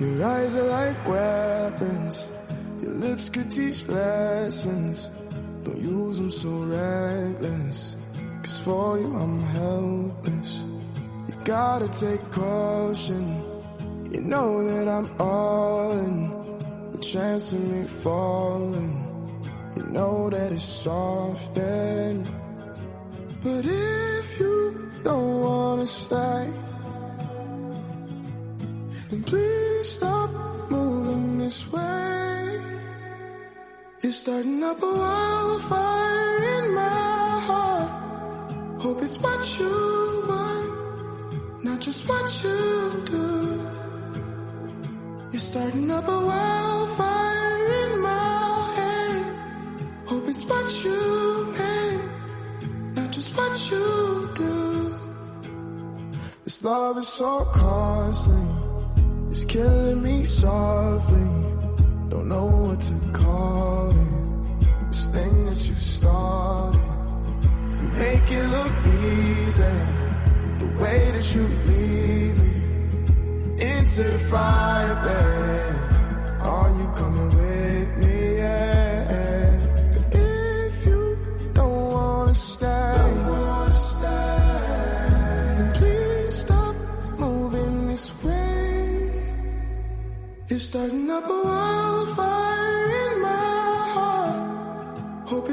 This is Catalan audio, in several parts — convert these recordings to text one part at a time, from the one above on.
Your eyes are like weapons. Your lips could teach lessons. Don't use them so reckless. Cause for you I'm helpless. You gotta take caution. You know that I'm all in. The chance of me falling. You know that it's soft then. But if you don't wanna stay, then please starting up a wildfire in my heart. Hope it's what you want, not just what you do. You're starting up a wildfire in my head. Hope it's what you meant, not just what you do. This love is so costly, it's killing me softly. Don't know what to call thing that you started, you make it look easy. The way that you leave me into the fire, babe. Are you coming with me? Yeah. But if you don't wanna stay, don't wanna then please stop moving this way. You're starting up a wildfire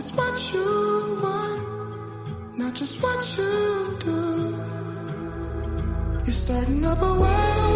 it's what you want, not just what you do. You're starting up a wildfire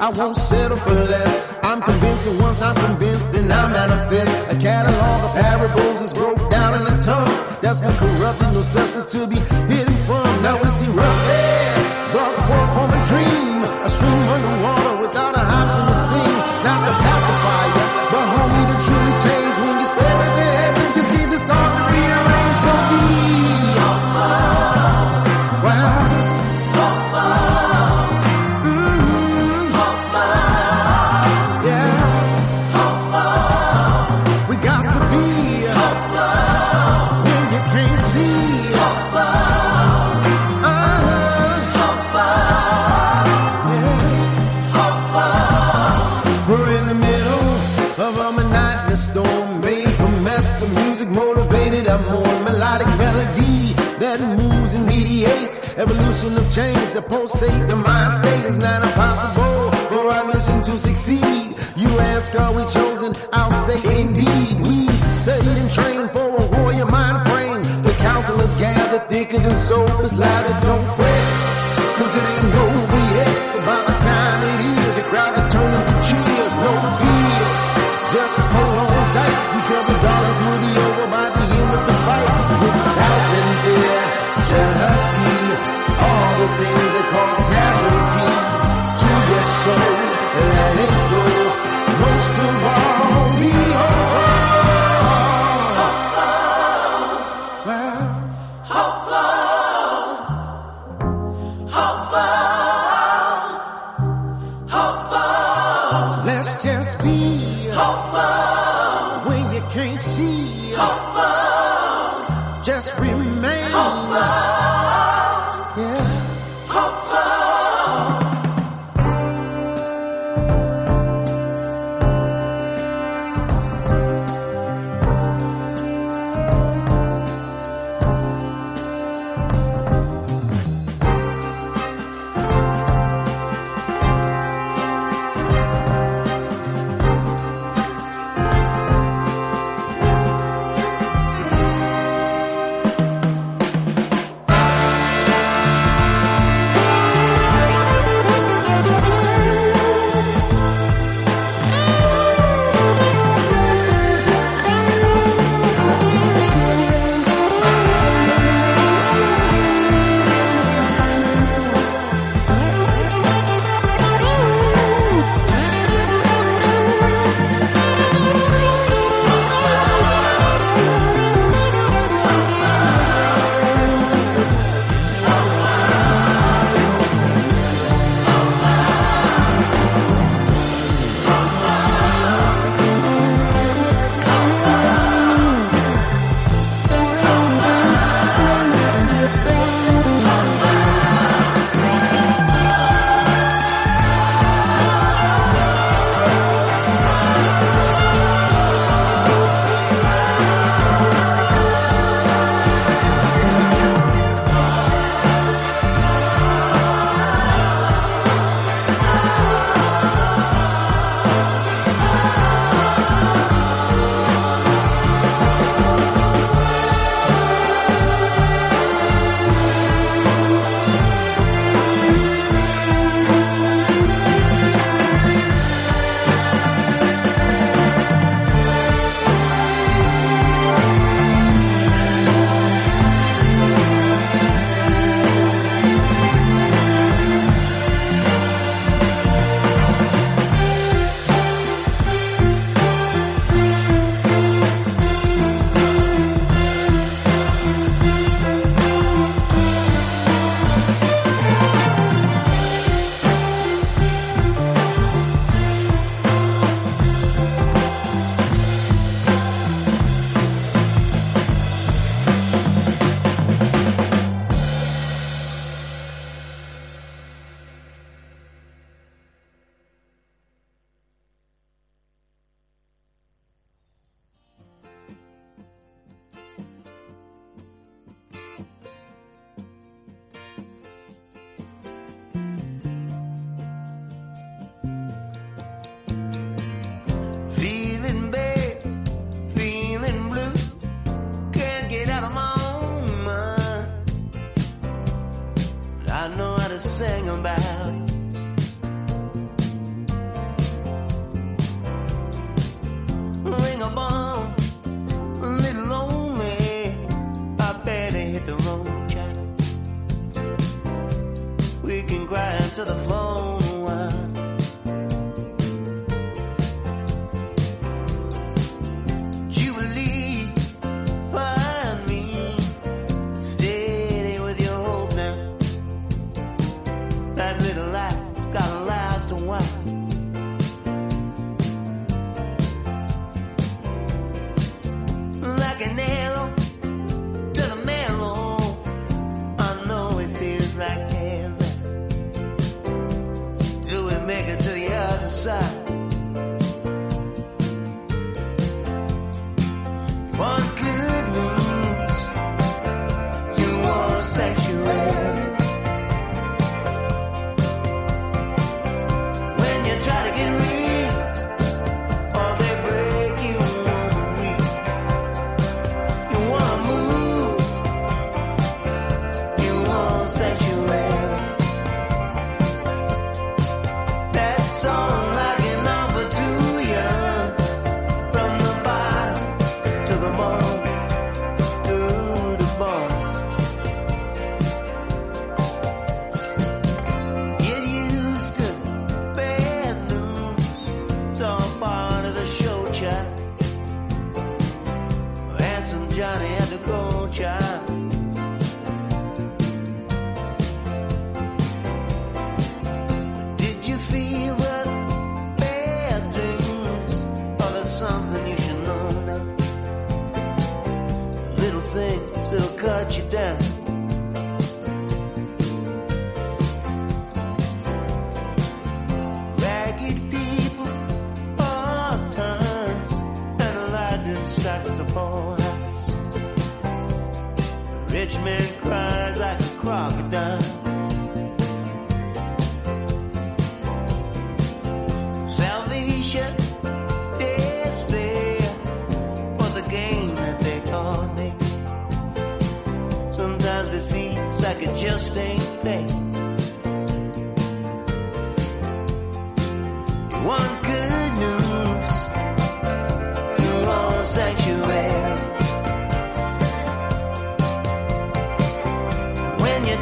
I won't settle for less. I'm convinced that once I'm convinced, then I manifest. A catalog of parables is broke down in a tongue. That's been corrupting no substance to be hidden from. Now we see Evolution of change that pulsate the mind state is not impossible for our mission to succeed. You ask, are we chosen? I'll say indeed. We studied and trained for a warrior mind frame. The counselors gather thicker than soap. louder, don't fret. Cause it ain't over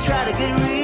try to get real,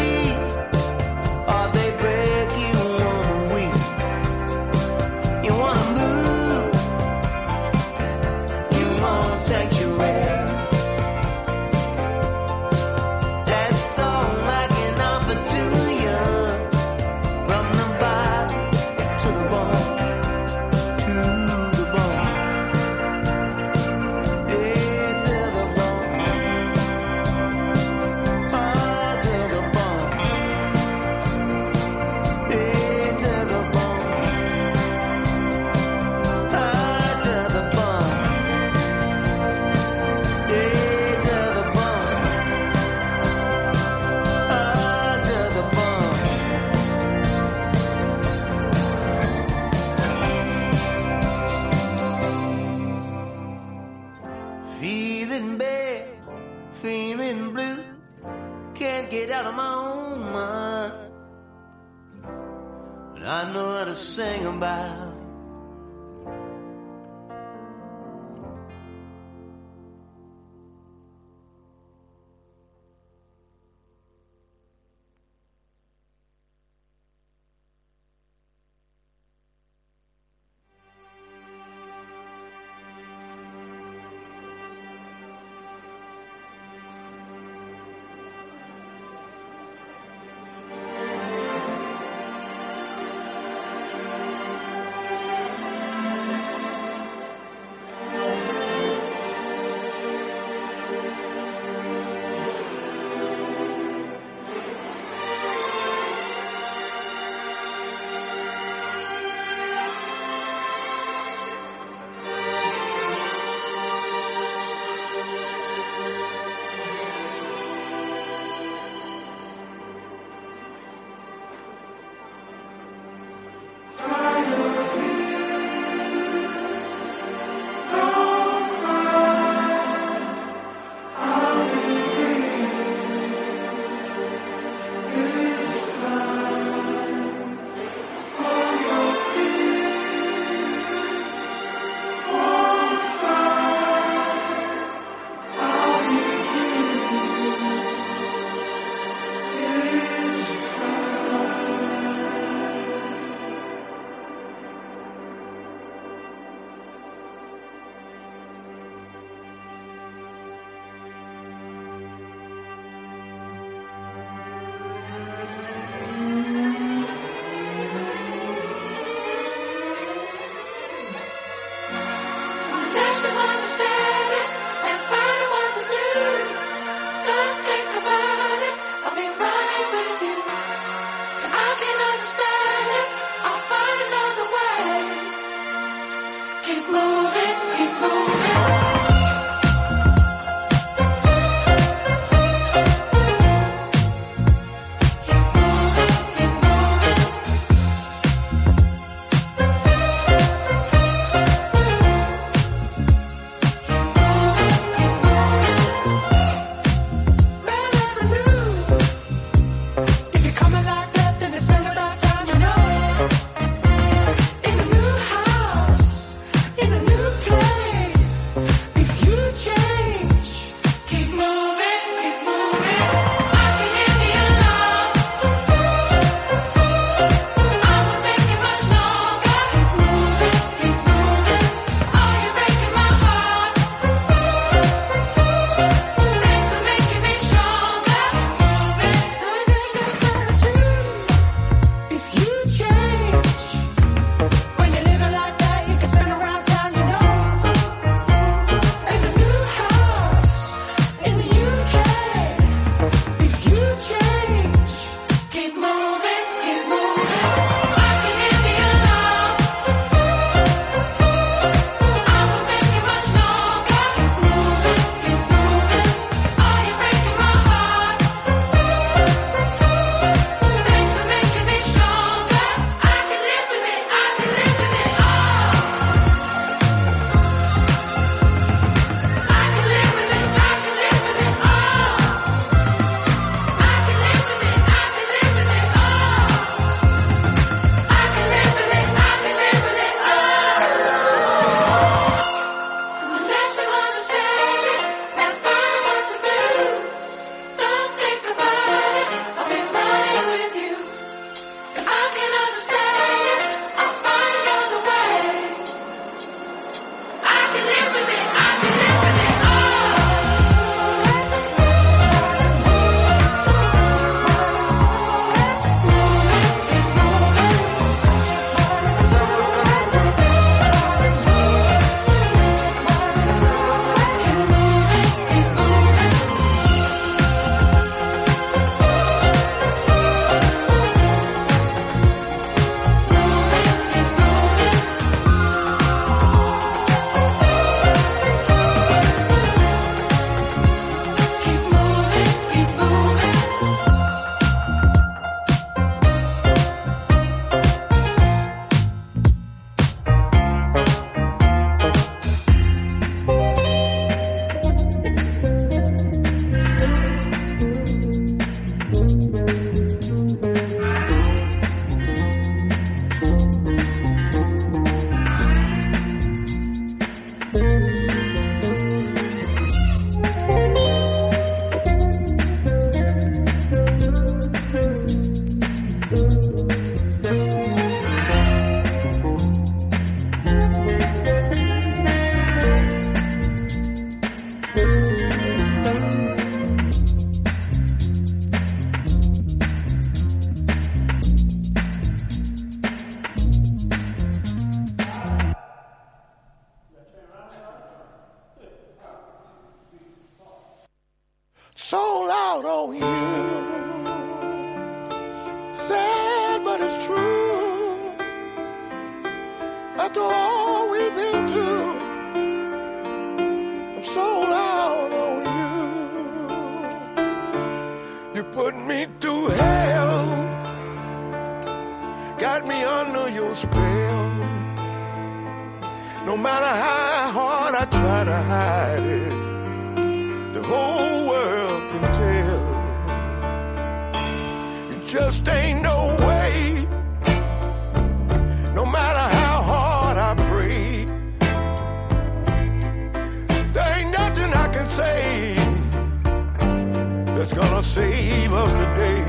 save us today.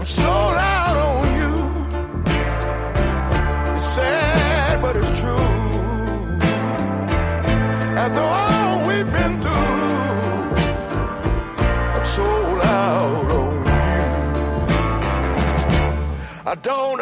I'm sold out on you. It's sad, but it's true. After all we've been through, I'm sold out on you. I don't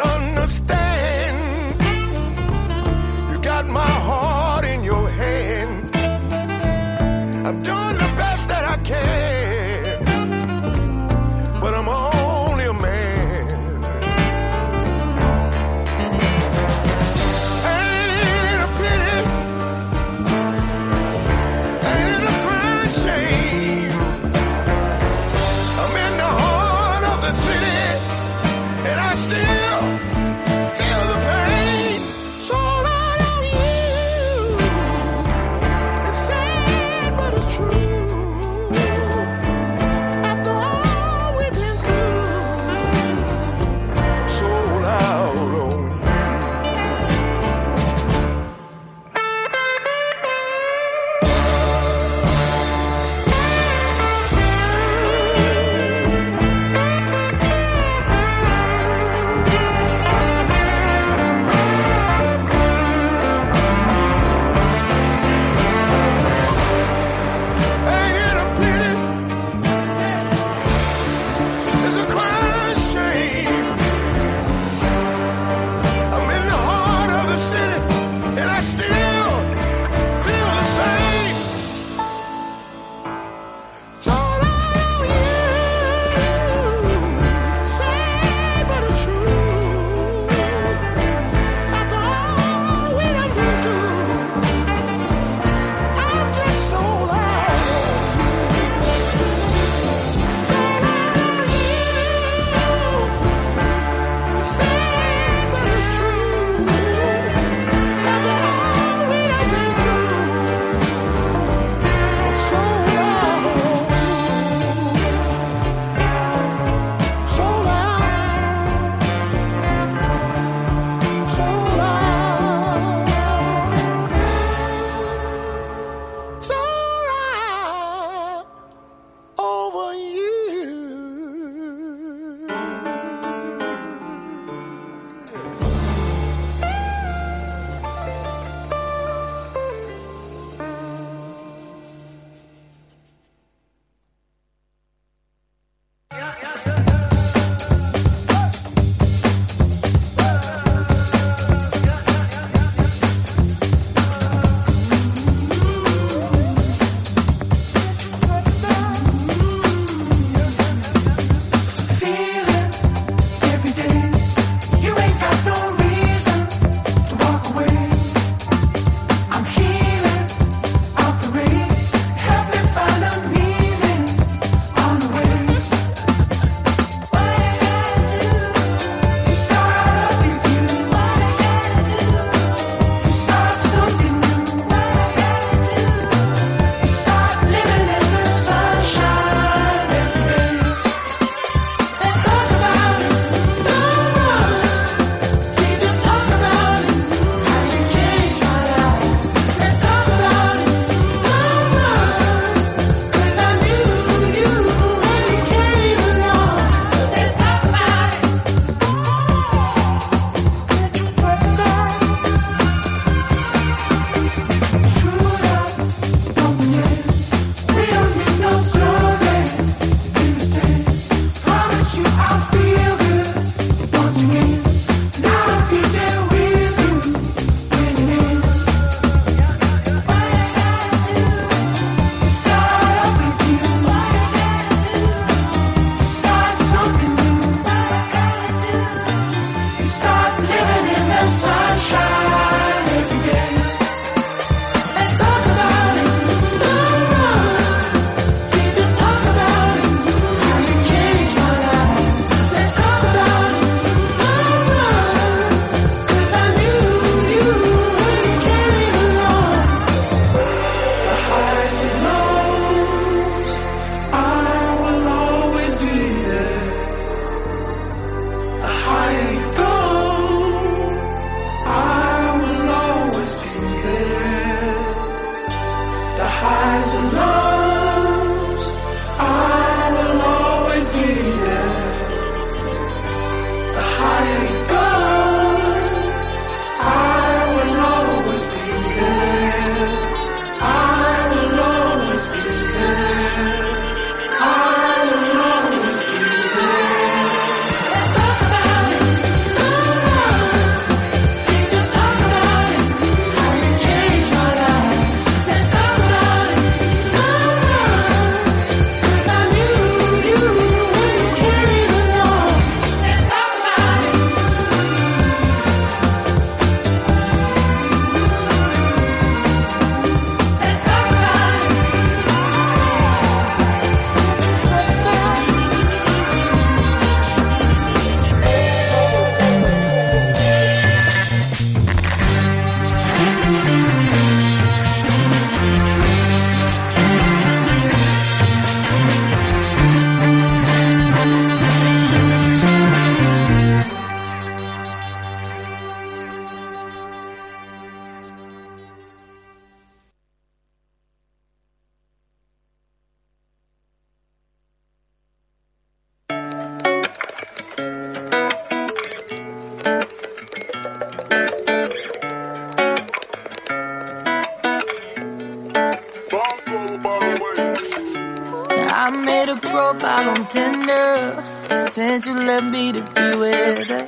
since you left me to be with her.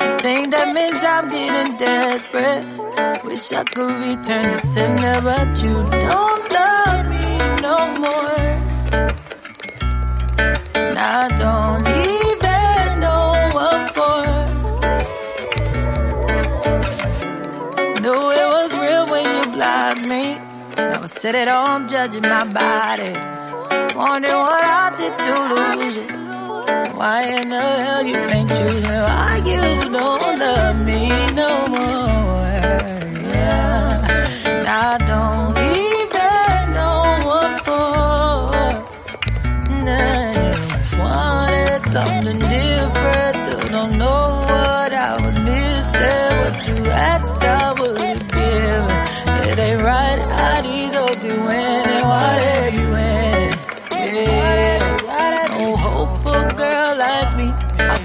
I think that means I'm getting desperate. Wish I could return the sender, but you don't love me no more. And I don't even know what for. Knew it was real when you blocked me. I was sitting home judging my body. Wondering what I did to lose you. Why in the hell you ain't choose me? Why you don't love me no more? Yeah. I don't even know what for. Nah, just wanted something different. Still don't know what I was missing. What you asked, I would give. It ain't right how these hoes be winning. Why they be winning? Yeah.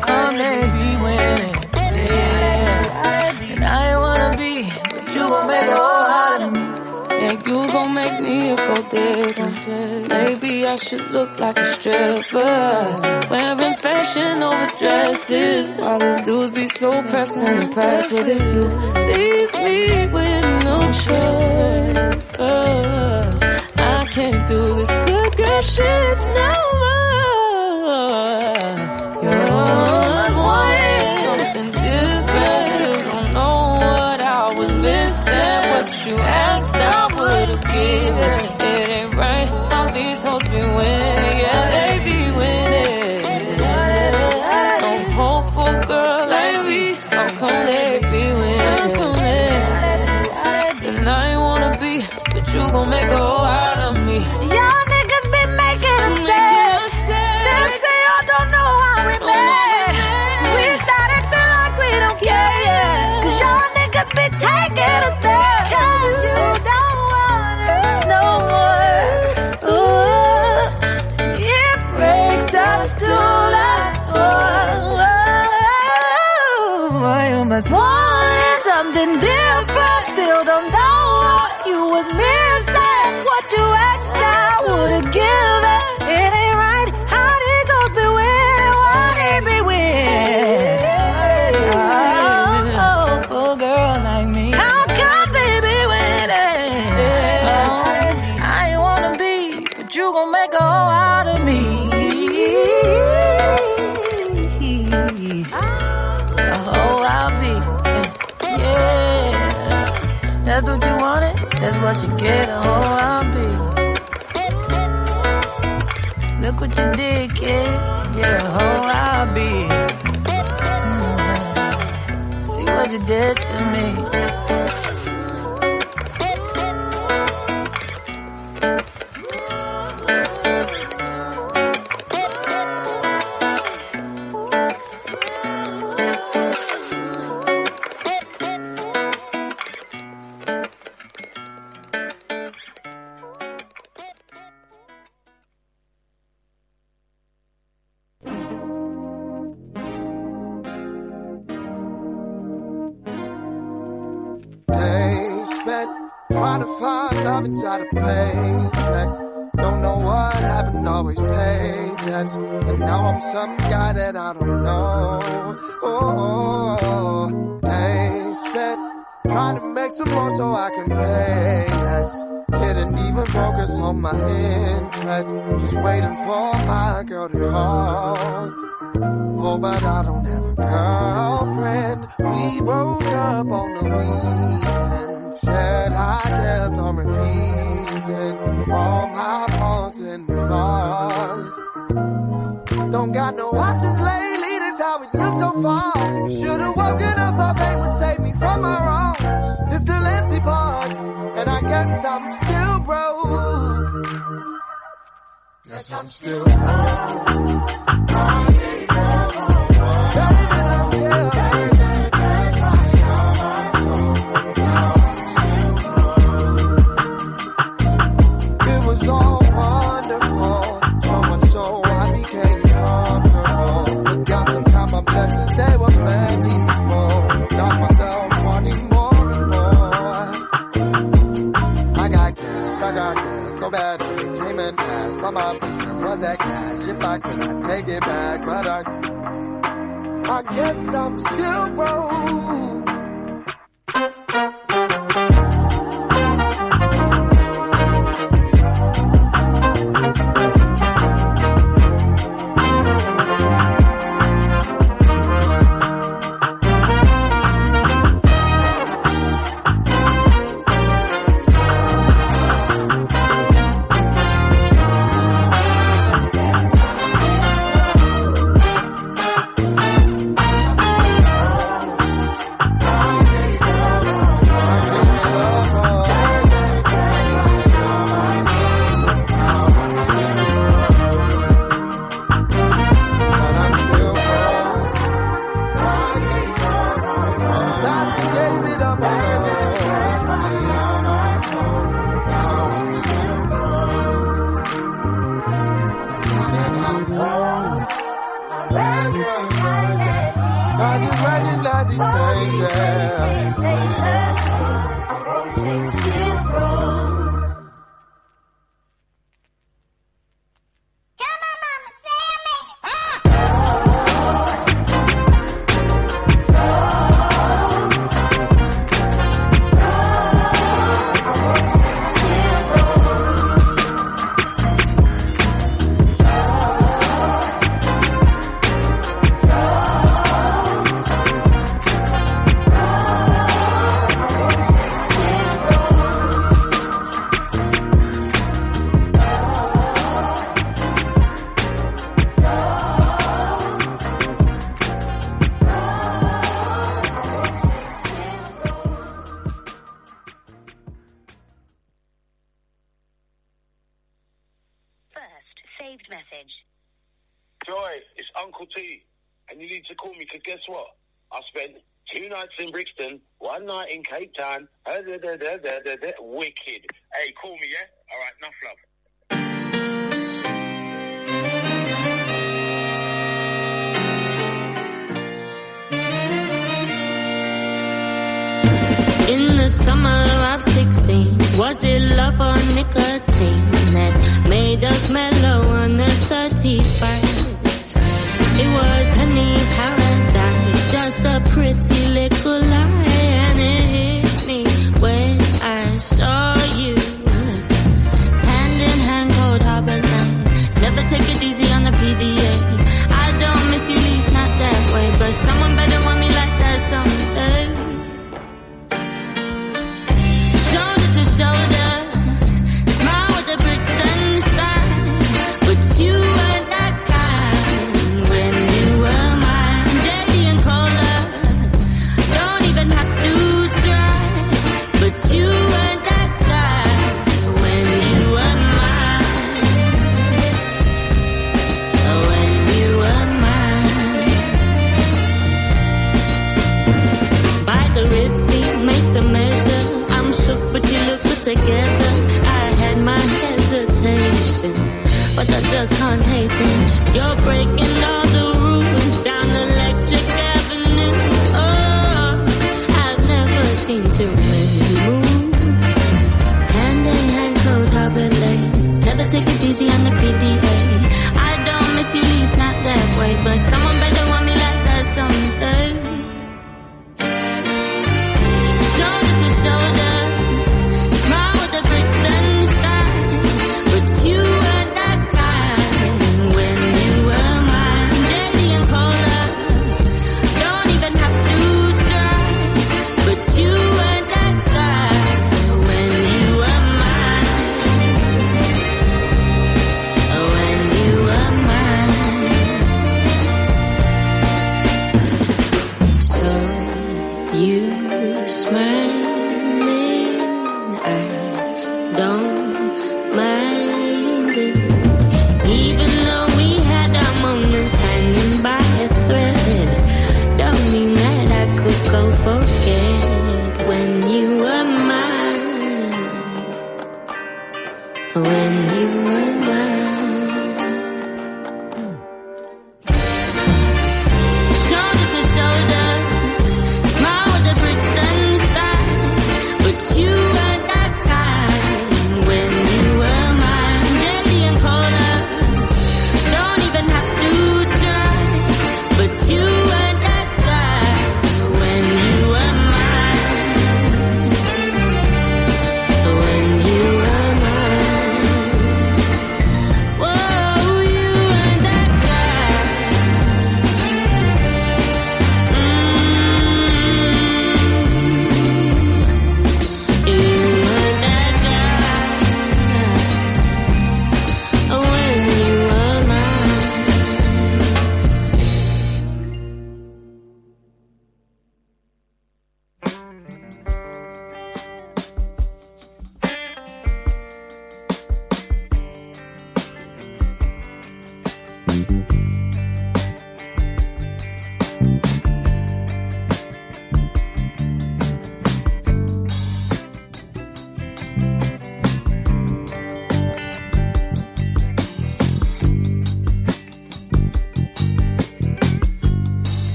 Come they be winning? Yeah. And I ain't wanna be, but you gon' make a whole out of me. Yeah, you gon' make me a gold digger. Maybe I should look like a stripper. Wearing fashion over dresses. Why these dudes be so pressed and impressed with it? You leave me with no choice. Uh, I can't do this good girl shit no more. What you asked, I would've given. It ain't right how these hoes be winning. Yeah, something different. What you get. A hoe I'll be. Look what you did, kid. Yeah, a hoe I'll be. Mm. See what you did to me. so wonderful. So much so I became comfortable. My blessings, they were plentiful. Myself wanting more and more. I got I got so bad that it came in fast. All my best friend was that cash. If I could, I'd take it back, but I, I guess I'm still broke. Zimbrich but I just can't hate them. You're breaking all the rules down Electric Avenue. Oh, I've never seen too many.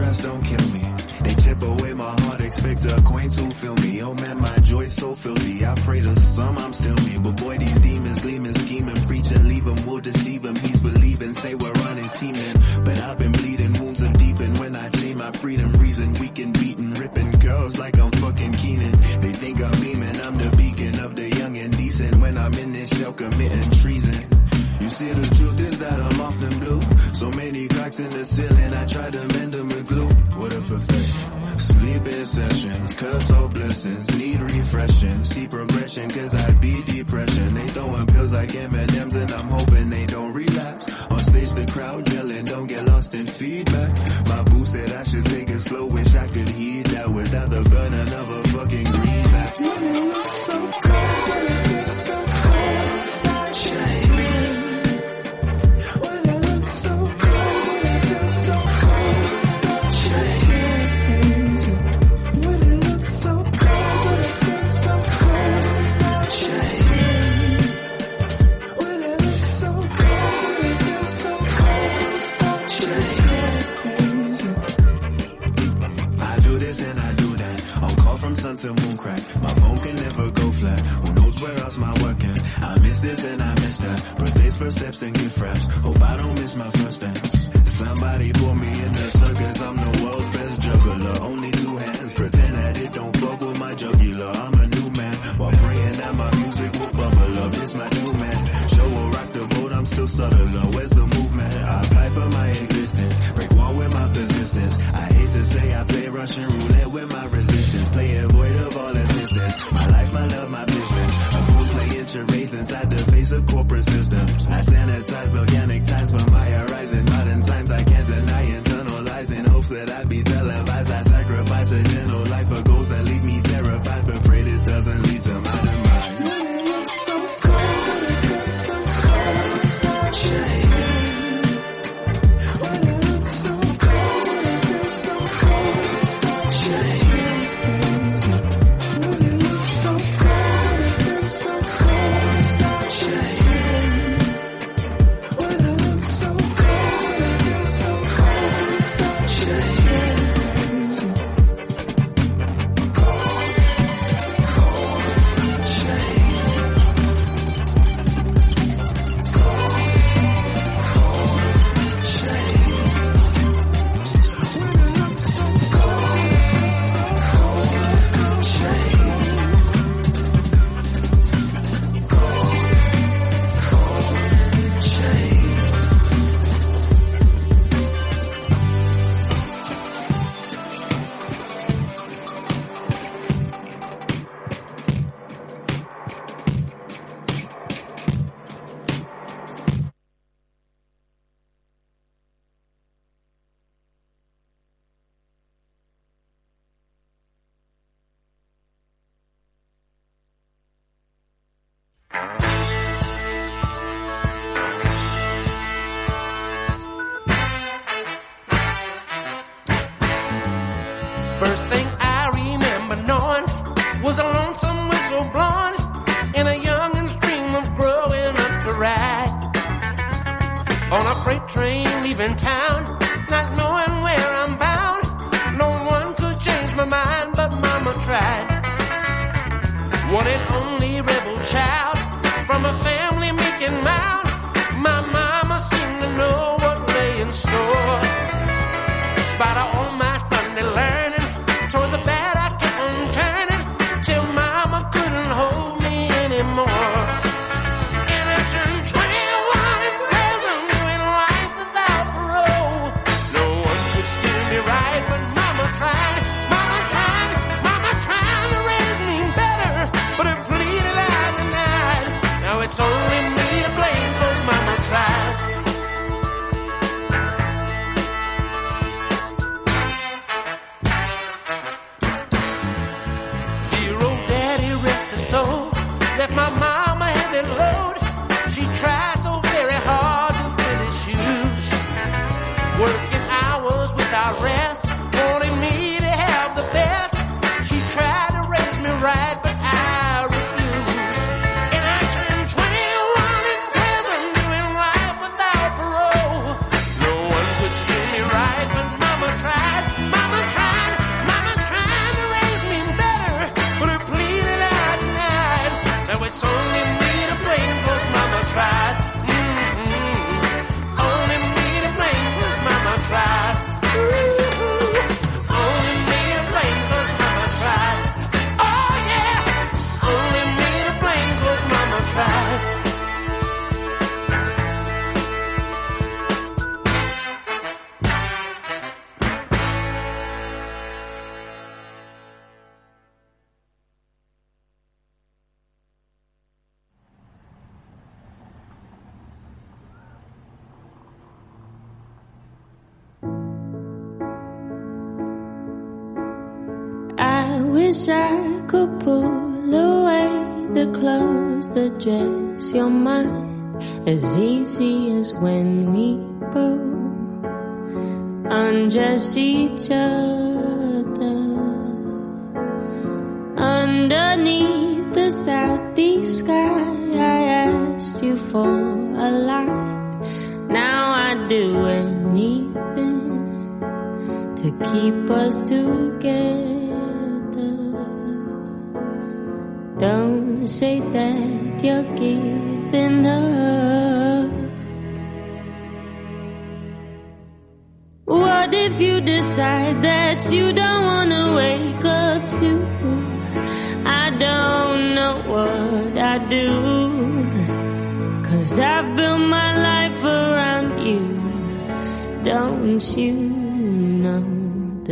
stress don't kill me. They chip away my heart, expect a queen to feel me. Oh man, my joy so filthy. I pray to some, I'm still me. But boy, these demons gleaming, scheming, preaching, leave him, will deceive him. He's believing, say we're on his team. But I've been bleeding, wounds are deepened. When I dream, my freedom, reason weak and beaten, ripping girls like I'm fucking Keenan. They think I'm mean, man. I'm the beacon of the young and decent. When I'm in this shell committing progression, cause I be depression. They throwing pills like M&M's and I'm hoping Steps and get fraps. Hope I don't miss my first dance. Somebody pull my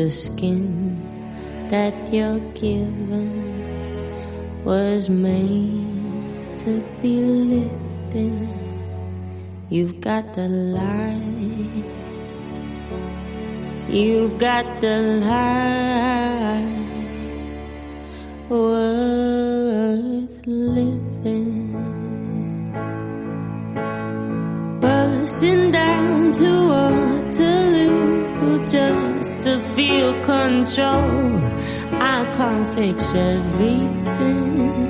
the skin that you're given was made to be lifted? You've got the light. You've got the life worth living. Bursting down to Waterloo just to feel control. I can't fix everything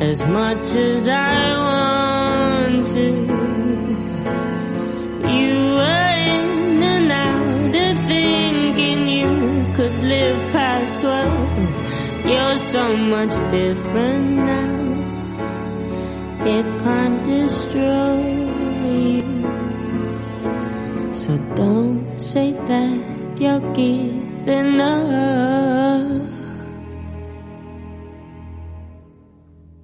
as much as I want to. You were in and out of thinking you could live past 12. You're so much different now. It can't destroy you. So don't say that you're giving up.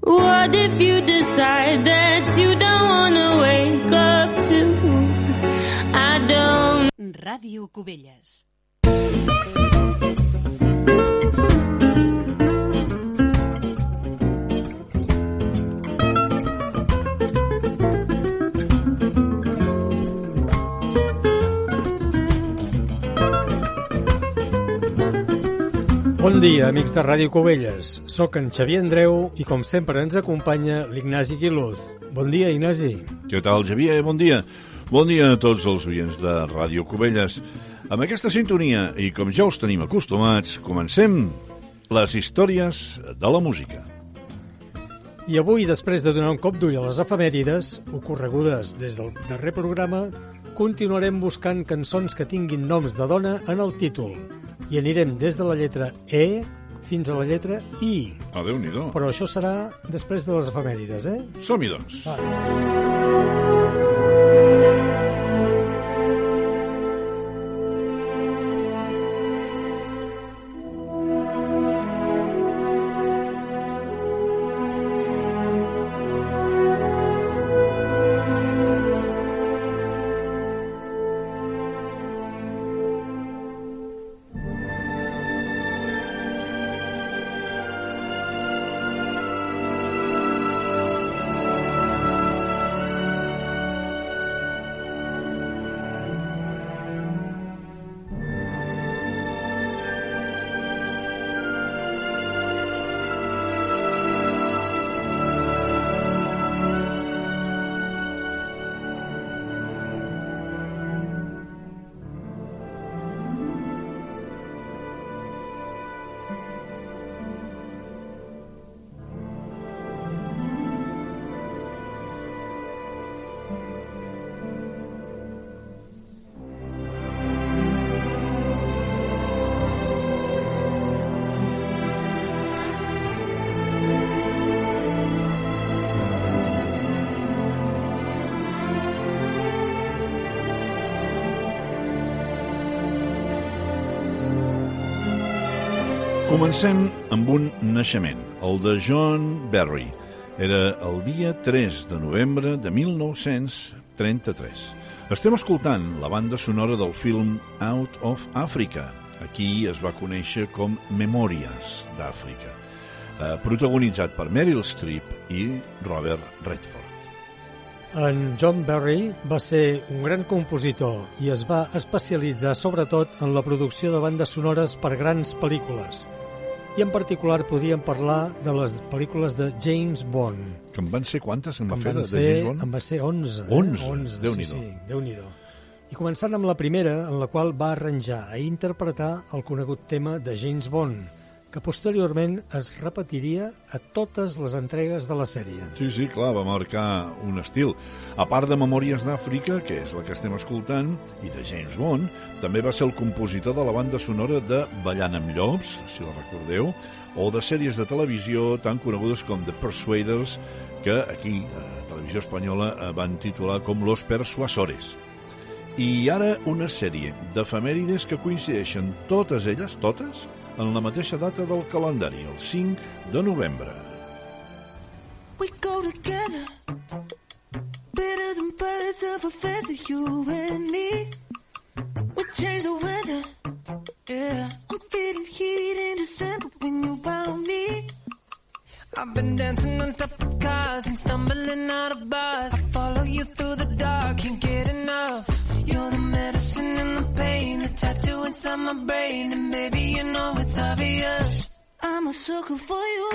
What if you decide that you don't wanna wake up to? I don't. Ràdio Cubelles. Bon dia, amics de Ràdio Cubelles. Soc en Xavier Andreu i, com sempre, ens acompanya l'Ignasi Quiluz. Bon dia, Ignasi. Què tal, Xavier? Bon dia. Bon dia a tots els oients de Ràdio Cubelles. Amb aquesta sintonia, i com ja us tenim acostumats, comencem les històries de la música. I avui, després de donar un cop d'ull a les efemèrides, ocorregudes des del darrer programa, continuarem buscant cançons que tinguin noms de dona en el títol i anirem des de la lletra E fins a la lletra I. Ah, déu nhi Però això serà després de les efemèrides, eh? Som-hi, doncs. Va. Comencem amb un naixement, el de John Barry. Era el dia 3 de novembre de 1933. Estem escoltant la banda sonora del film Out of Africa. Aquí es va conèixer com Memòries d'Àfrica, eh, protagonitzat per Meryl Streep i Robert Redford. En John Barry va ser un gran compositor i es va especialitzar sobretot en la producció de bandes sonores per grans pel·lícules. I en particular podríem parlar de les pel·lícules de James Bond. Que en van ser quantes, en va fer, de, ser, de James Bond? En va ser 11. 11? Eh? 11 Déu-n'hi-do. Sí, sí, Déu-n'hi-do. I començant amb la primera, en la qual va arranjar i interpretar el conegut tema de James Bond, que posteriorment es repetiria a totes les entregues de la sèrie. Sí, sí, clar, va marcar un estil. A part de Memòries d'Àfrica, que és la que estem escoltant, i de James Bond, també va ser el compositor de la banda sonora de Ballant amb llops, si la recordeu, o de sèries de televisió tan conegudes com The Persuaders, que aquí, a Televisió Espanyola, eh, van titular com Los Persuasores. I ara una sèrie d'efemèrides que coincideixen totes elles, totes, en la mateixa data del calendari, el 5 de novembre. We go together, better than birds of a feather, you and me. We change the weather, yeah. I'm feeling heat in December when you found me. I've been dancing on top of cars and stumbling out of bars. I follow you through the dark, can't get enough. You're the medicine and the pain, the tattoo inside my brain, and baby, you know it's obvious. I'm a sucker for you.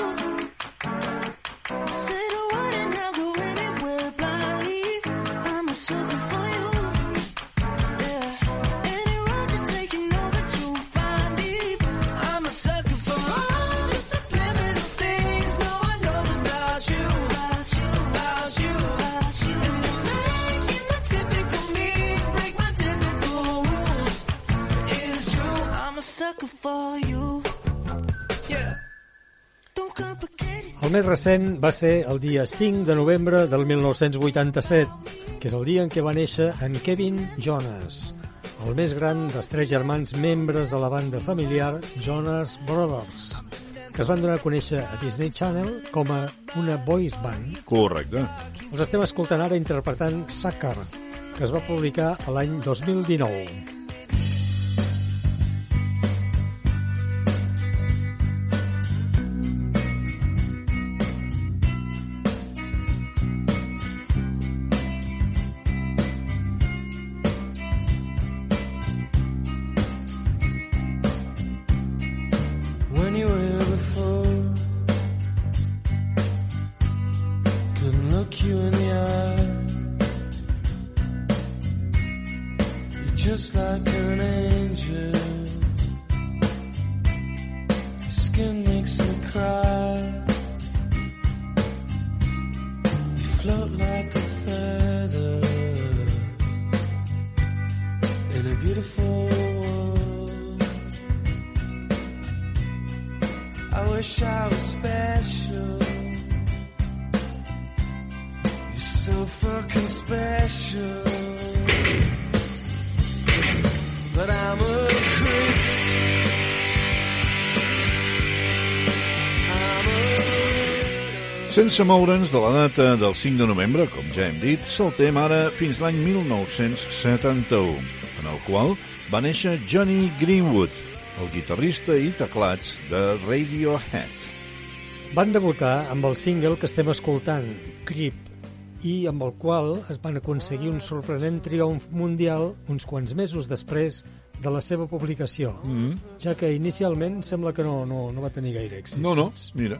Say for you. yeah. Don't complicate it. El més recent va ser el dia 5 de novembre del 1987, que és el dia en què va néixer en Kevin Jonas, el més gran dels tres germans membres de la banda familiar Jonas Brothers, que es van donar a conèixer a Disney Channel com a una boys band. Correcte. Els estem escoltant ara interpretant Sucker, que es va publicar l'any 2019. Sense moure'ns de la data del 5 de novembre, com ja hem dit, saltem ara fins l'any 1971, en el qual va néixer Johnny Greenwood, el guitarrista i teclats de Radiohead. Van debutar amb el single que estem escoltant, Creep, i amb el qual es van aconseguir un sorprenent triomf mundial uns quants mesos després de la seva publicació, Mm. ja que inicialment sembla que no, no, no va tenir gaire èxit. No, no, mira.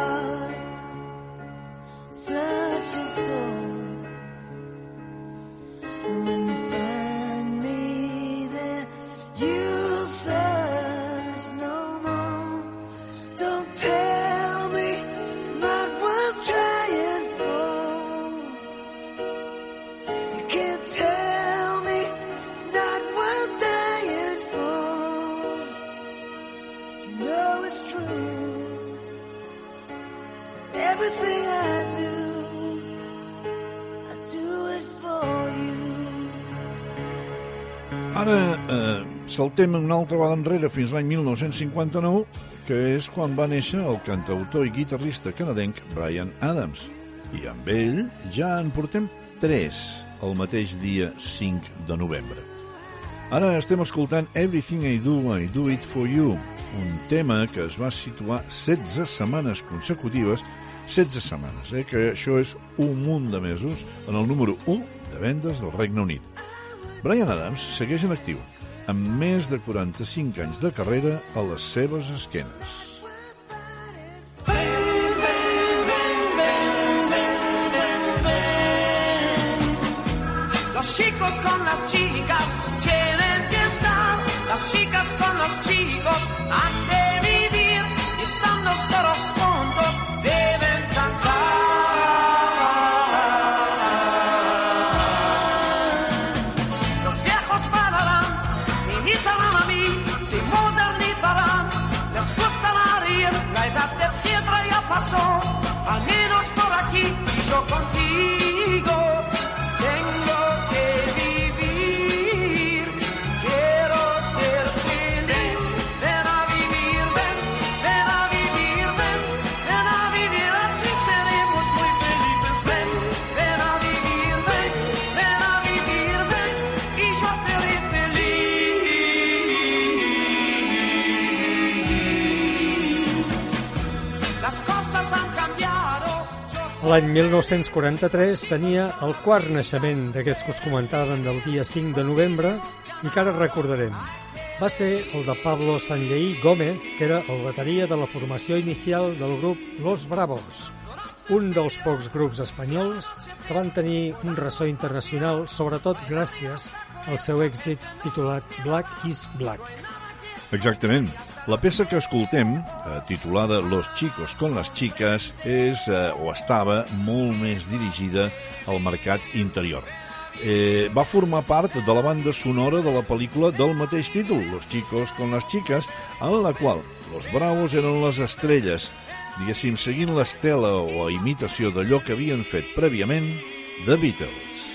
saltem una altra vegada enrere fins l'any 1959, que és quan va néixer el cantautor i guitarrista canadenc Brian Adams. I amb ell ja en portem tres el mateix dia 5 de novembre. Ara estem escoltant Everything I Do, I Do It For You, un tema que es va situar 16 setmanes consecutives 16 setmanes, eh? que això és un munt de mesos en el número 1 de vendes del Regne Unit. Brian Adams segueix en actiu, amb més de 45 anys de carrera a les seves esquenes. Los chicos con las chicas L'any 1943 tenia el quart naixement d'aquests que us comentaven del dia 5 de novembre i que ara recordarem. Va ser el de Pablo Sanlleí Gómez, que era el bateria de la formació inicial del grup Los Bravos, un dels pocs grups espanyols que van tenir un ressò internacional, sobretot gràcies al seu èxit titulat Black is Black. Exactament. La peça que escoltem, eh, titulada Los chicos con las chicas, és eh, o estava molt més dirigida al mercat interior. Eh, va formar part de la banda sonora de la pel·lícula del mateix títol, Los chicos con las chicas, en la qual los bravos eren les estrelles, diguéssim, seguint l'estela o la imitació d'allò que havien fet prèviament The Beatles.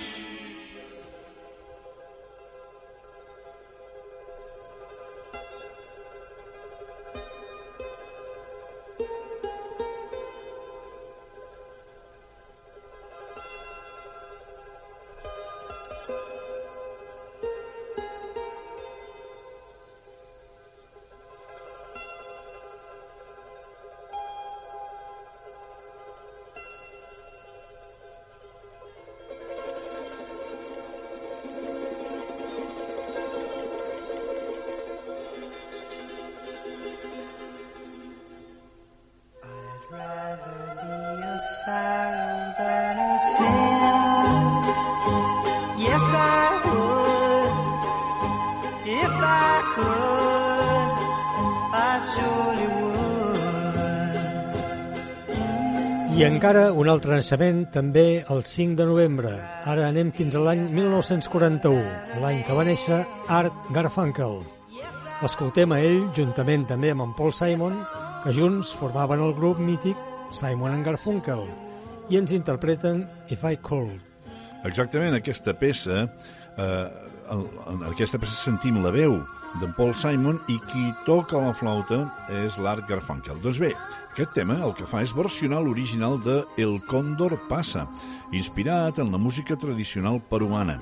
I encara un altre naixement, també el 5 de novembre. Ara anem fins a l'any 1941, l'any que va néixer Art Garfunkel. L'escoltem a ell, juntament també amb en Paul Simon, que junts formaven el grup mític Simon and Garfunkel, i ens interpreten If I Could. Exactament, aquesta peça, eh, en, en aquesta peça sentim la veu d'en Paul Simon i qui toca la flauta és l'Art Garfunkel. Doncs bé, aquest tema el que fa és versionar l'original de El Cóndor passa, inspirat en la música tradicional peruana.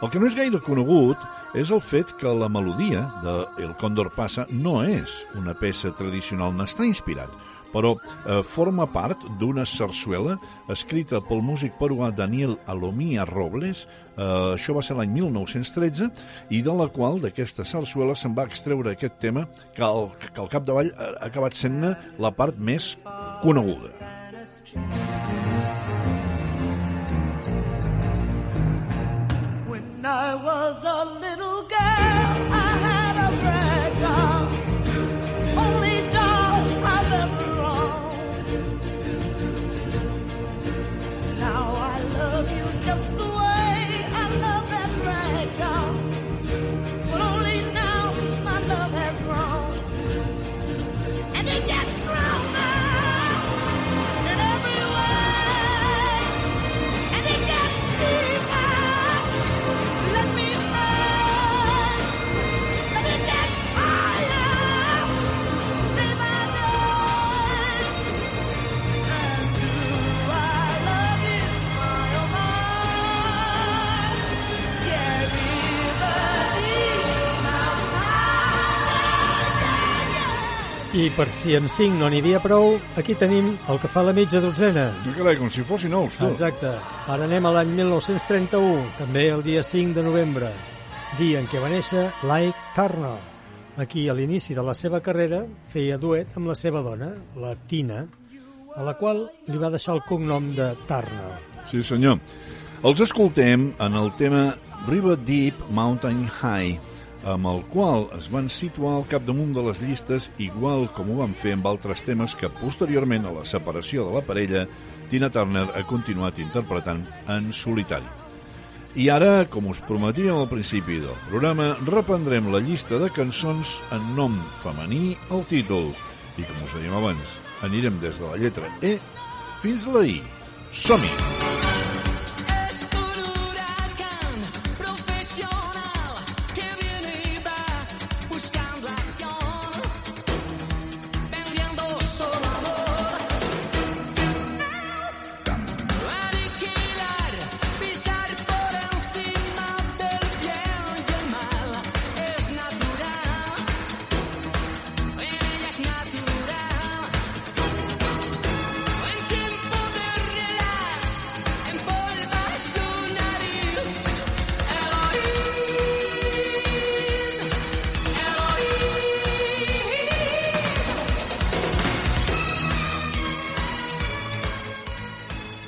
El que no és gaire conegut és el fet que la melodia de El Cóndor passa no és una peça tradicional, n'està inspirat, però eh, forma part d'una sarsuela escrita pel músic peruà Daniel Alomía Robles, eh, això va ser l'any 1913, i de la qual, d'aquesta sarsuela, se'n va extreure aquest tema que al, que al capdavall ha acabat sent-ne la part més coneguda. When I was a little girl, I per si amb 5 no n'hi havia prou, aquí tenim el que fa la mitja dotzena. Ja carai, com si fossin nous, tu. Exacte. Ara anem a l'any 1931, també el dia 5 de novembre, dia en què va néixer Ike Turner. Aquí, a l'inici de la seva carrera, feia duet amb la seva dona, la Tina, a la qual li va deixar el cognom de Turner. Sí, senyor. Els escoltem en el tema River Deep Mountain High, amb el qual es van situar al capdamunt de les llistes, igual com ho van fer amb altres temes que posteriorment a la separació de la parella, Tina Turner ha continuat interpretant en solitari. I ara, com us prometíem al principi del programa, reprendrem la llista de cançons en nom femení al títol. I com us dèiem abans, anirem des de la lletra E fins a la I. Som-hi! Es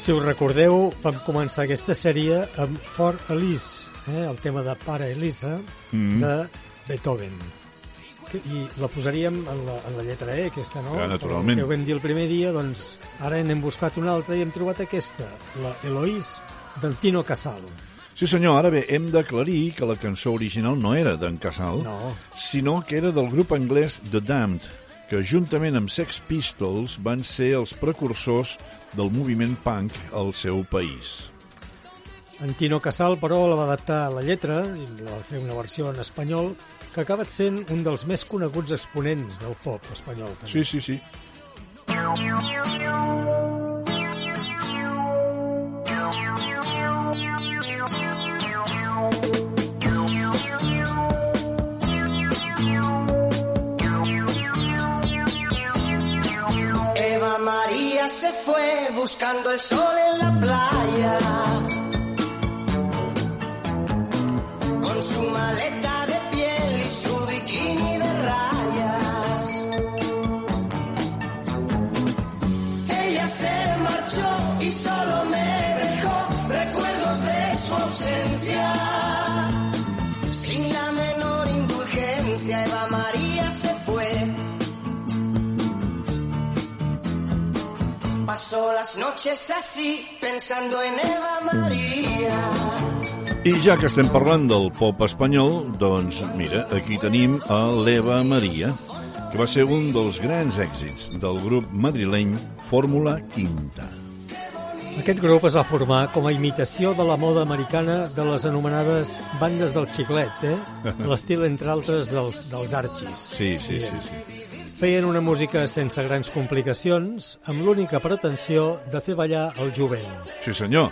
Si us recordeu, vam començar aquesta sèrie amb For Elise, eh, el tema de Para Elisa, Mhm. de Beethoven. Que, I la posaríem en la, en la lletra E, aquesta, no? Ja, naturalment. Que ho vam dir el primer dia, doncs ara n'hem buscat una altra i hem trobat aquesta, la Eloís, del Tino Casal. Sí senyor, ara bé, hem d'aclarir que la cançó original no era d'en Casal, No. sinó que era del grup anglès The Damned, que juntament amb Sex Pistols van ser els precursors del moviment punk al seu país. En Tino Casal, però, la va adaptar a la lletra i la va fer una versió en espanyol que ha acabat sent un dels més coneguts exponents del pop espanyol. també. Sí, sí, sí. Eva buscando el sol en la playa. Con su maleta Pasó las noches así, pensando en Eva María. I ja que estem parlant del pop espanyol, doncs mira, aquí tenim a l'Eva Maria, que va ser un dels grans èxits del grup madrileny Fórmula Quinta. Aquest grup es va formar com a imitació de la moda americana de les anomenades bandes del xiclet, eh? l'estil, entre altres, dels, dels arxis. Sí, sí, sí, sí. Feien una música sense grans complicacions, amb l'única pretensió de fer ballar el jovent. Sí, senyor.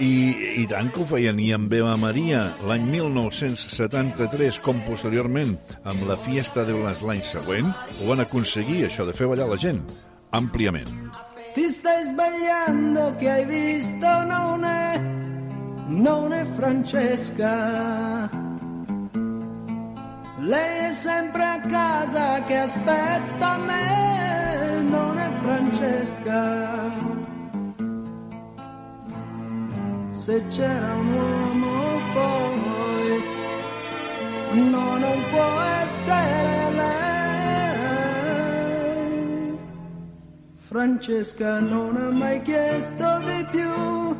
I, I tant que ho feien, i amb Eva Maria l'any 1973, com posteriorment amb la Fiesta de les l'any següent, ho van aconseguir, això de fer ballar la gent, àmpliament. Ti stai sbagliando che hai visto non è, non è Francesca. Lei è sempre a casa che aspetta me, non è Francesca. Se c'era un uomo poi, no, non può essere lei. Francesca non ha mai chiesto di più.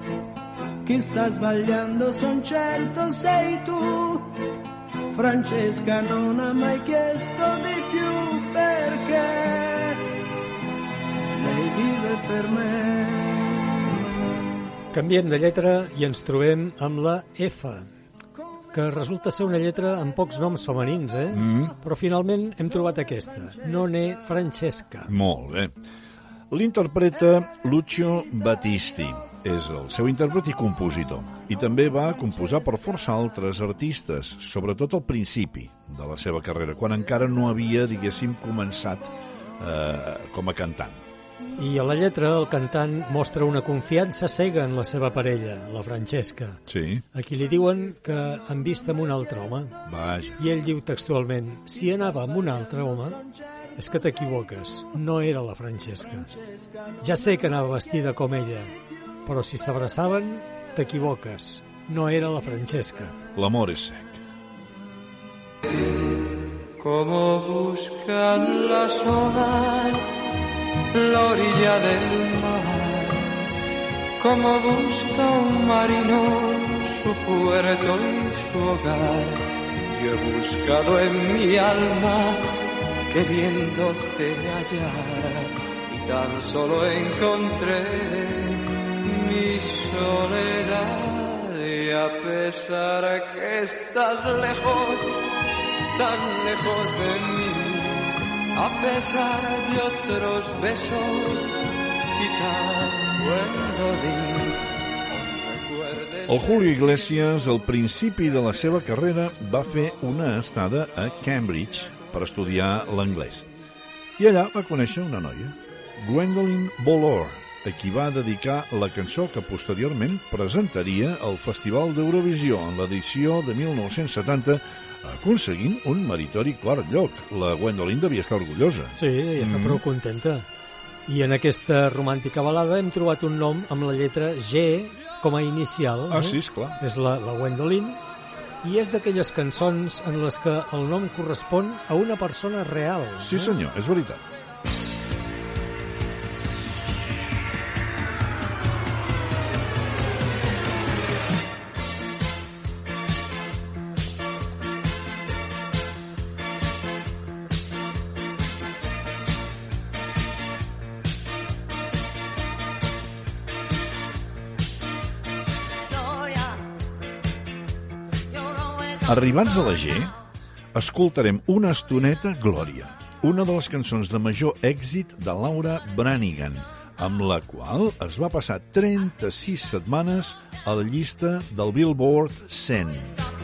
Chi sta sbagliando son certo sei tu. Francesca non ha mai chiesto di più perché lei vive per me. Canviem de lletra i ens trobem amb la F, que resulta ser una lletra amb pocs noms femenins, eh? Mm. Però finalment hem trobat aquesta, None Francesca. Molt bé. L'interpreta Lucio Battisti. És el seu intèrpret i compositor. I també va composar per força altres artistes, sobretot al principi de la seva carrera, quan encara no havia, diguéssim, començat eh, com a cantant. I a la lletra el cantant mostra una confiança cega en la seva parella, la Francesca, Sí, a qui li diuen que han vist amb un altre home. vaja. I ell diu textualment, si anava amb un altre home, és que t'equivoques, no era la Francesca. Ja sé que anava vestida com ella, però si s'abraçaven, t'equivoques, no era la Francesca. L'amor és sec. como buscan las olas la orilla del mar, como busca un marino su puerto y su hogar. Yo he buscado en mi alma queriéndote hallar y tan solo encontré mi soledad y a pesar que estás lejos tan lejos de mí, a pesar de otros besos, quizás recuerdes... El Julio Iglesias, al principi de la seva carrera, va fer una estada a Cambridge per estudiar l'anglès. I allà va conèixer una noia, Gwendolyn Bolor, a qui va dedicar la cançó que posteriorment presentaria al Festival d'Eurovisió en l'edició de 1970, aconseguint un meritori quart lloc. La Gwendolyn devia estar orgullosa. Sí, i està Mm. prou contenta. I en aquesta romàntica balada hem trobat un nom amb la lletra G com a inicial. Ah, eh? sí, esclar. És la, la Gwendolyn, i és d'aquelles cançons en les que el nom correspon a una persona real. Sí, eh? senyor, és veritat. Arribats a la G, escoltarem una estoneta Glòria, una de les cançons de major èxit de Laura Branigan, amb la qual es va passar 36 setmanes a la llista del Billboard 100.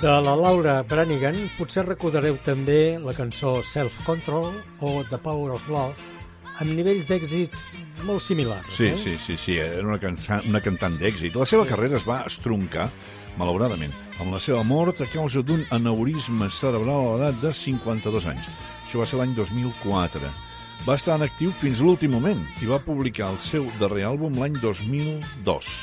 De la Laura Branigan potser recordareu també la cançó Self Control o The Power of Love amb nivells d'èxits molt similars. Sí, eh? sí, sí, sí, era una, cansa, una cantant d'èxit. La seva carrera es va estroncar, malauradament, amb la seva mort a causa d'un aneurisme cerebral a l'edat de 52 anys. Això va ser l'any 2004. Va estar en actiu fins l'últim moment i va publicar el seu darrer àlbum l'any 2002.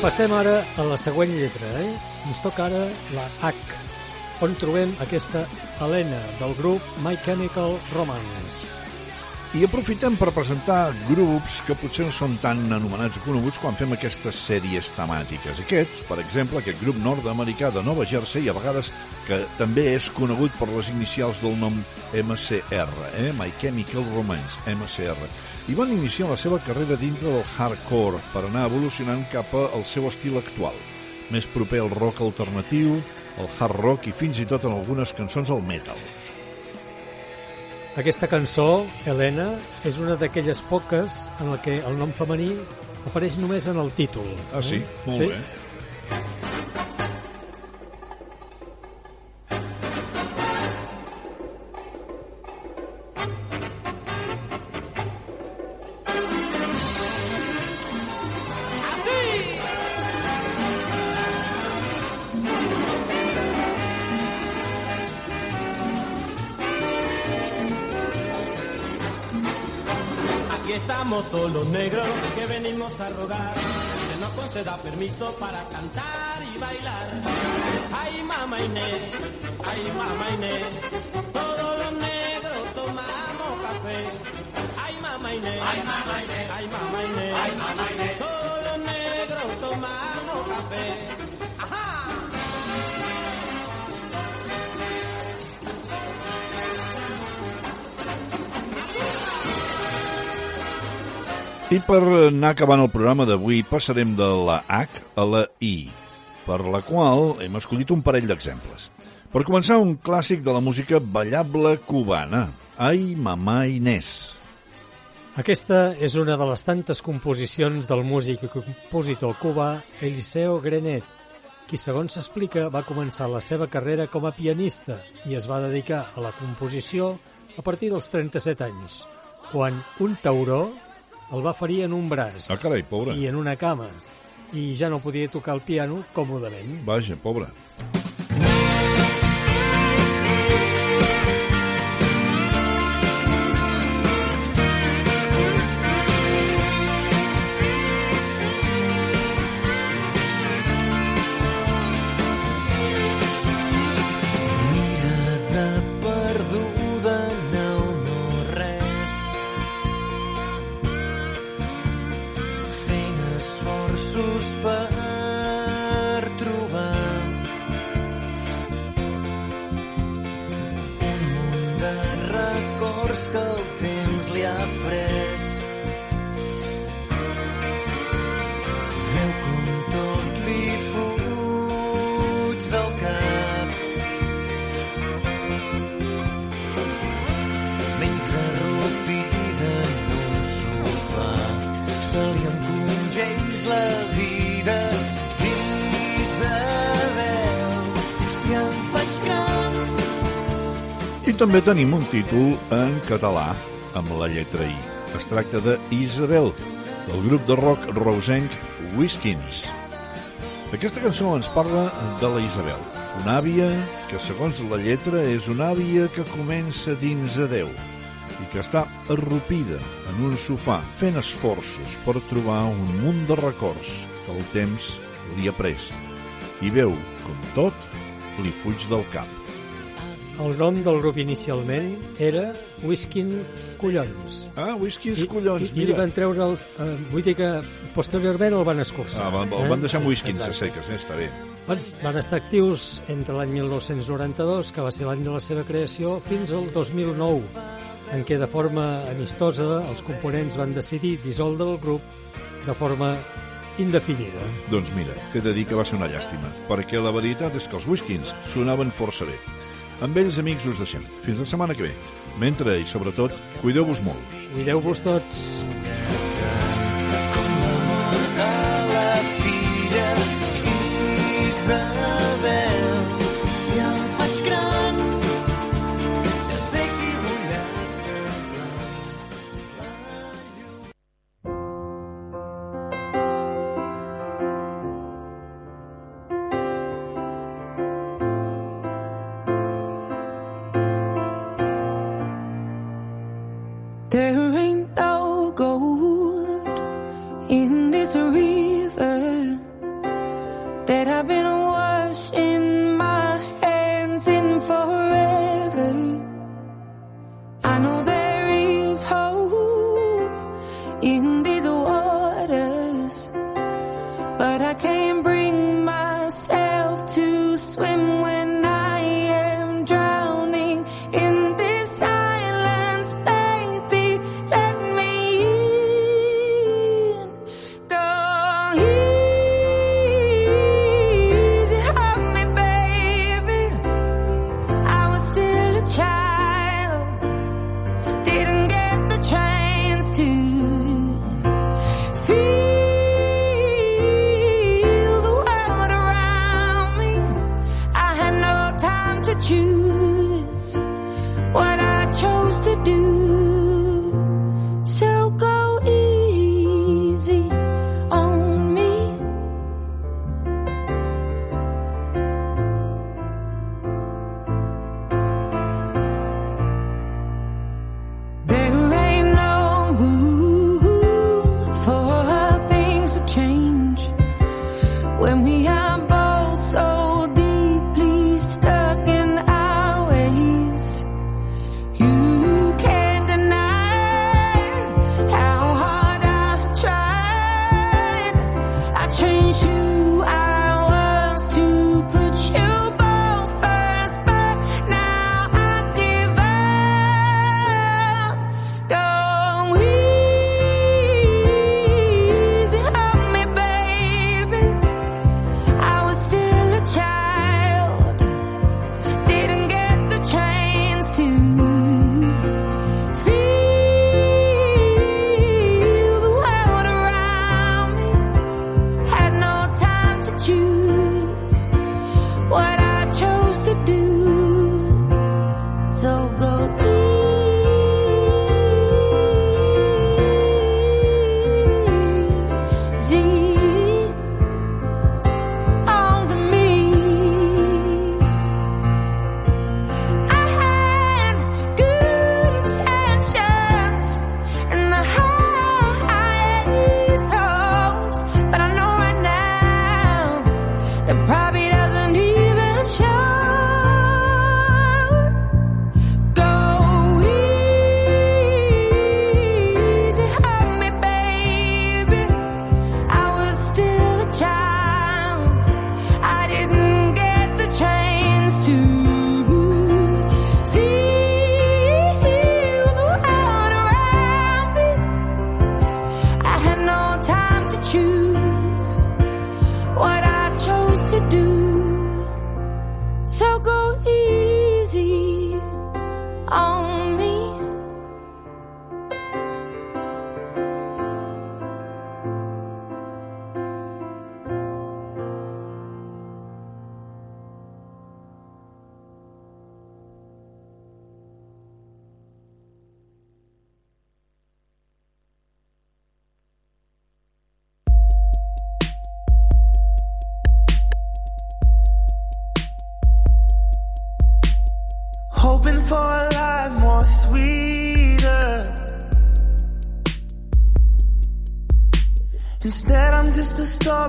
Passem ara a la següent lletra, eh? Ens toca ara la H, on trobem aquesta Helena del grup My Chemical Romance. I aprofitem per presentar grups que potser no són tan anomenats o coneguts quan fem aquestes sèries temàtiques. Aquests, per exemple, aquest grup nord-americà de Nova Jersey, a vegades que també és conegut per les inicials del nom MCR, eh? My Chemical Romance, MCR. I van iniciar la seva carrera dintre del hardcore per anar evolucionant cap al seu estil actual, més proper al rock alternatiu, al hard rock i fins i tot en algunes cançons al metal. Aquesta cançó, Helena, és una d'aquelles poques en la que el nom femení apareix només en el títol. Ah, sí? Eh? Molt sí? bé. Todos los negros que venimos a rogar. Se nos conceda permiso para cantar y bailar. Ay, mamá Inés, ay, mamá Inés. Todos los negros tomamos café. Ay, mamá Inés, ay, mamá Inés, ay, mamá Inés. Ay, mamá Inés. Todos los negros tomamos café. I per anar acabant el programa d'avui passarem de la H a la I, per la qual hem escollit un parell d'exemples. Per començar, un clàssic de la música ballable cubana, Ai, mamà Inés. Aquesta és una de les tantes composicions del músic i compositor cubà Eliseo Grenet, qui, segons s'explica, va començar la seva carrera com a pianista i es va dedicar a la composició a partir dels 37 anys, quan un tauró el va ferir en un braç Ah, carai, pobre. i en una cama, i ja no podia tocar el piano còmodament. Vaja, pobre. La vida I també tenim un títol en català, amb la lletra I. Es tracta de Isabel, del grup de rock rosenc Whiskins. Aquesta cançó ens parla de la Isabel, una àvia que, segons la lletra, és una àvia que comença dins a Déu i que està arrupida en un sofà fent esforços per trobar un munt de records que el temps li ha pres i veu com tot li fuig del cap. El nom del grup inicialment era Whiskin Collons. Ah, Whiskins Collons, I, i li mira. van treure els... Eh, vull dir que posteriorment el van escurçar. Ah, van, el van deixar amb Whiskins a seques, eh? està bé. Van, van estar actius entre l'any 1992, que va ser l'any de la seva creació, fins al 2009, en què de forma amistosa els components van decidir dissoldre el grup de forma indefinida. Doncs mira, t'he de dir que va ser una llàstima, perquè la veritat és que els Whiskins sonaven força bé. Amb ells, amics, us deixem. Fins la setmana que ve. Mentre, i sobretot, cuideu-vos molt. Cuideu-vos tots.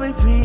sorry, please.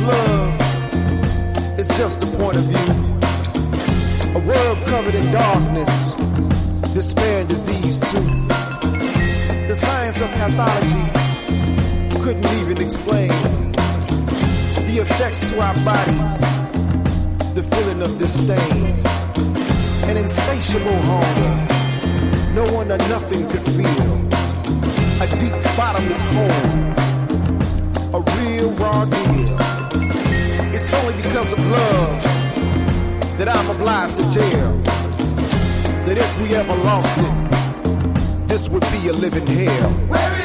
love is just a point of view. A world covered in darkness, despair and disease too. The science of pathology couldn't even explain the effects to our bodies, the feeling of disdain, an insatiable hunger no one or nothing could feel, a deep bottomless hole, a real raw deal it's only because of love that I'm obliged to tell that if we ever lost it, this would be a living hell.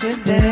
today.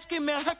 Ask him how.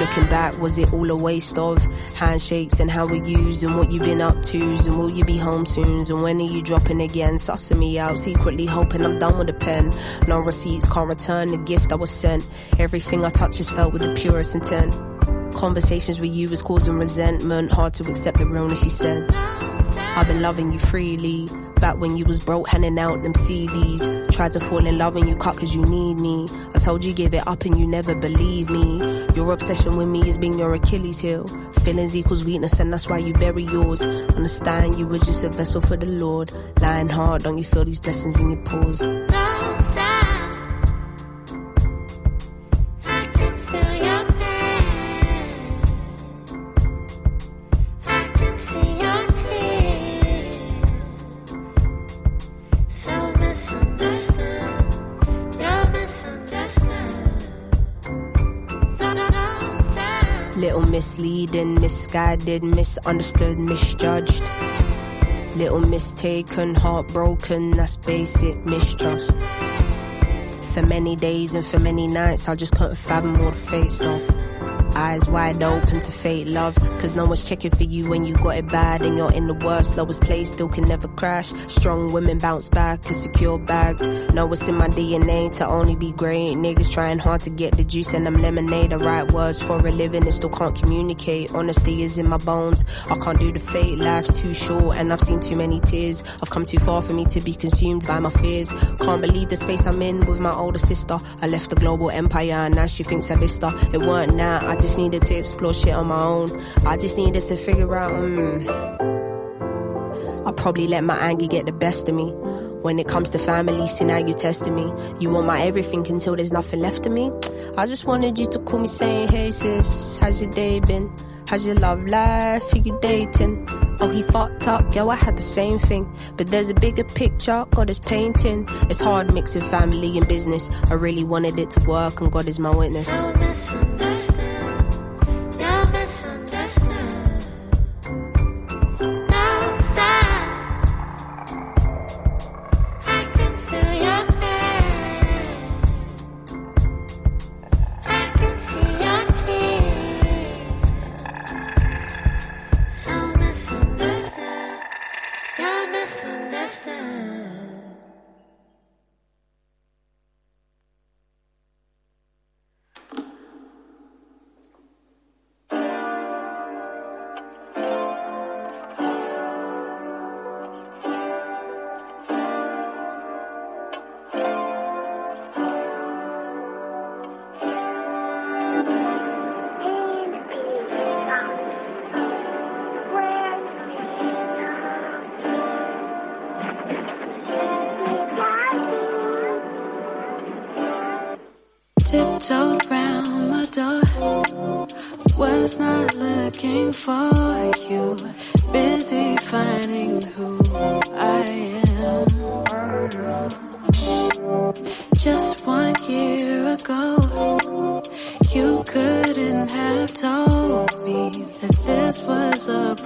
Looking back, was it all a waste of handshakes and how we used and what you've been up to's and will you be home soon? And when are you dropping again? Sussing me out, secretly hoping I'm done with the pen. No receipts, can't return the gift I was sent. Everything I touch is felt with the purest intent. Conversations with you was causing resentment, hard to accept the realness, she said. I've been loving you freely. Back when you was broke, handing out them CDs. Tried to fall in love and you cut cause you need me. I told you give it up and you never believe me. Your obsession with me has been your Achilles heel. Feelings equals weakness and that's why you bury yours. Understand you were just a vessel for the Lord. Lying hard, don't you feel these blessings in your pores? Misleading, misguided, misunderstood, misjudged. Little mistaken, heartbroken, that's basic mistrust. For many days and for many nights, I just couldn't fathom all the fate stuff. Eyes wide open to fate love, cause no one's checking for you when you got it bad and you're in the worst, lowest place, still can never crash. Strong women bounce back secure bags. Know what's in my DNA to only be great. Niggas trying hard to get the juice and them lemonade. The right words for a living and still can't communicate. Honesty is in my bones. I can't do the fate, life's too short and I've seen too many tears. I've come too far for me to be consumed by my fears. Can't believe the space I'm in with my older sister. I left the global empire and now she thinks I missed her. It weren't now, I just needed to explore shit on my own. I just needed to figure out, mm, I probably let my anger get the best of me. When it comes to family, see now you testing me. You want my everything until there's nothing left of me. I just wanted you to call me saying, hey sis, how's your day been? How's your love life? Who you dating? Oh, he fucked up, yo, I had the same thing. But there's a bigger picture, God is painting. It's hard mixing family and business. I really wanted it to work, and God is my witness. So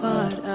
But. Uh,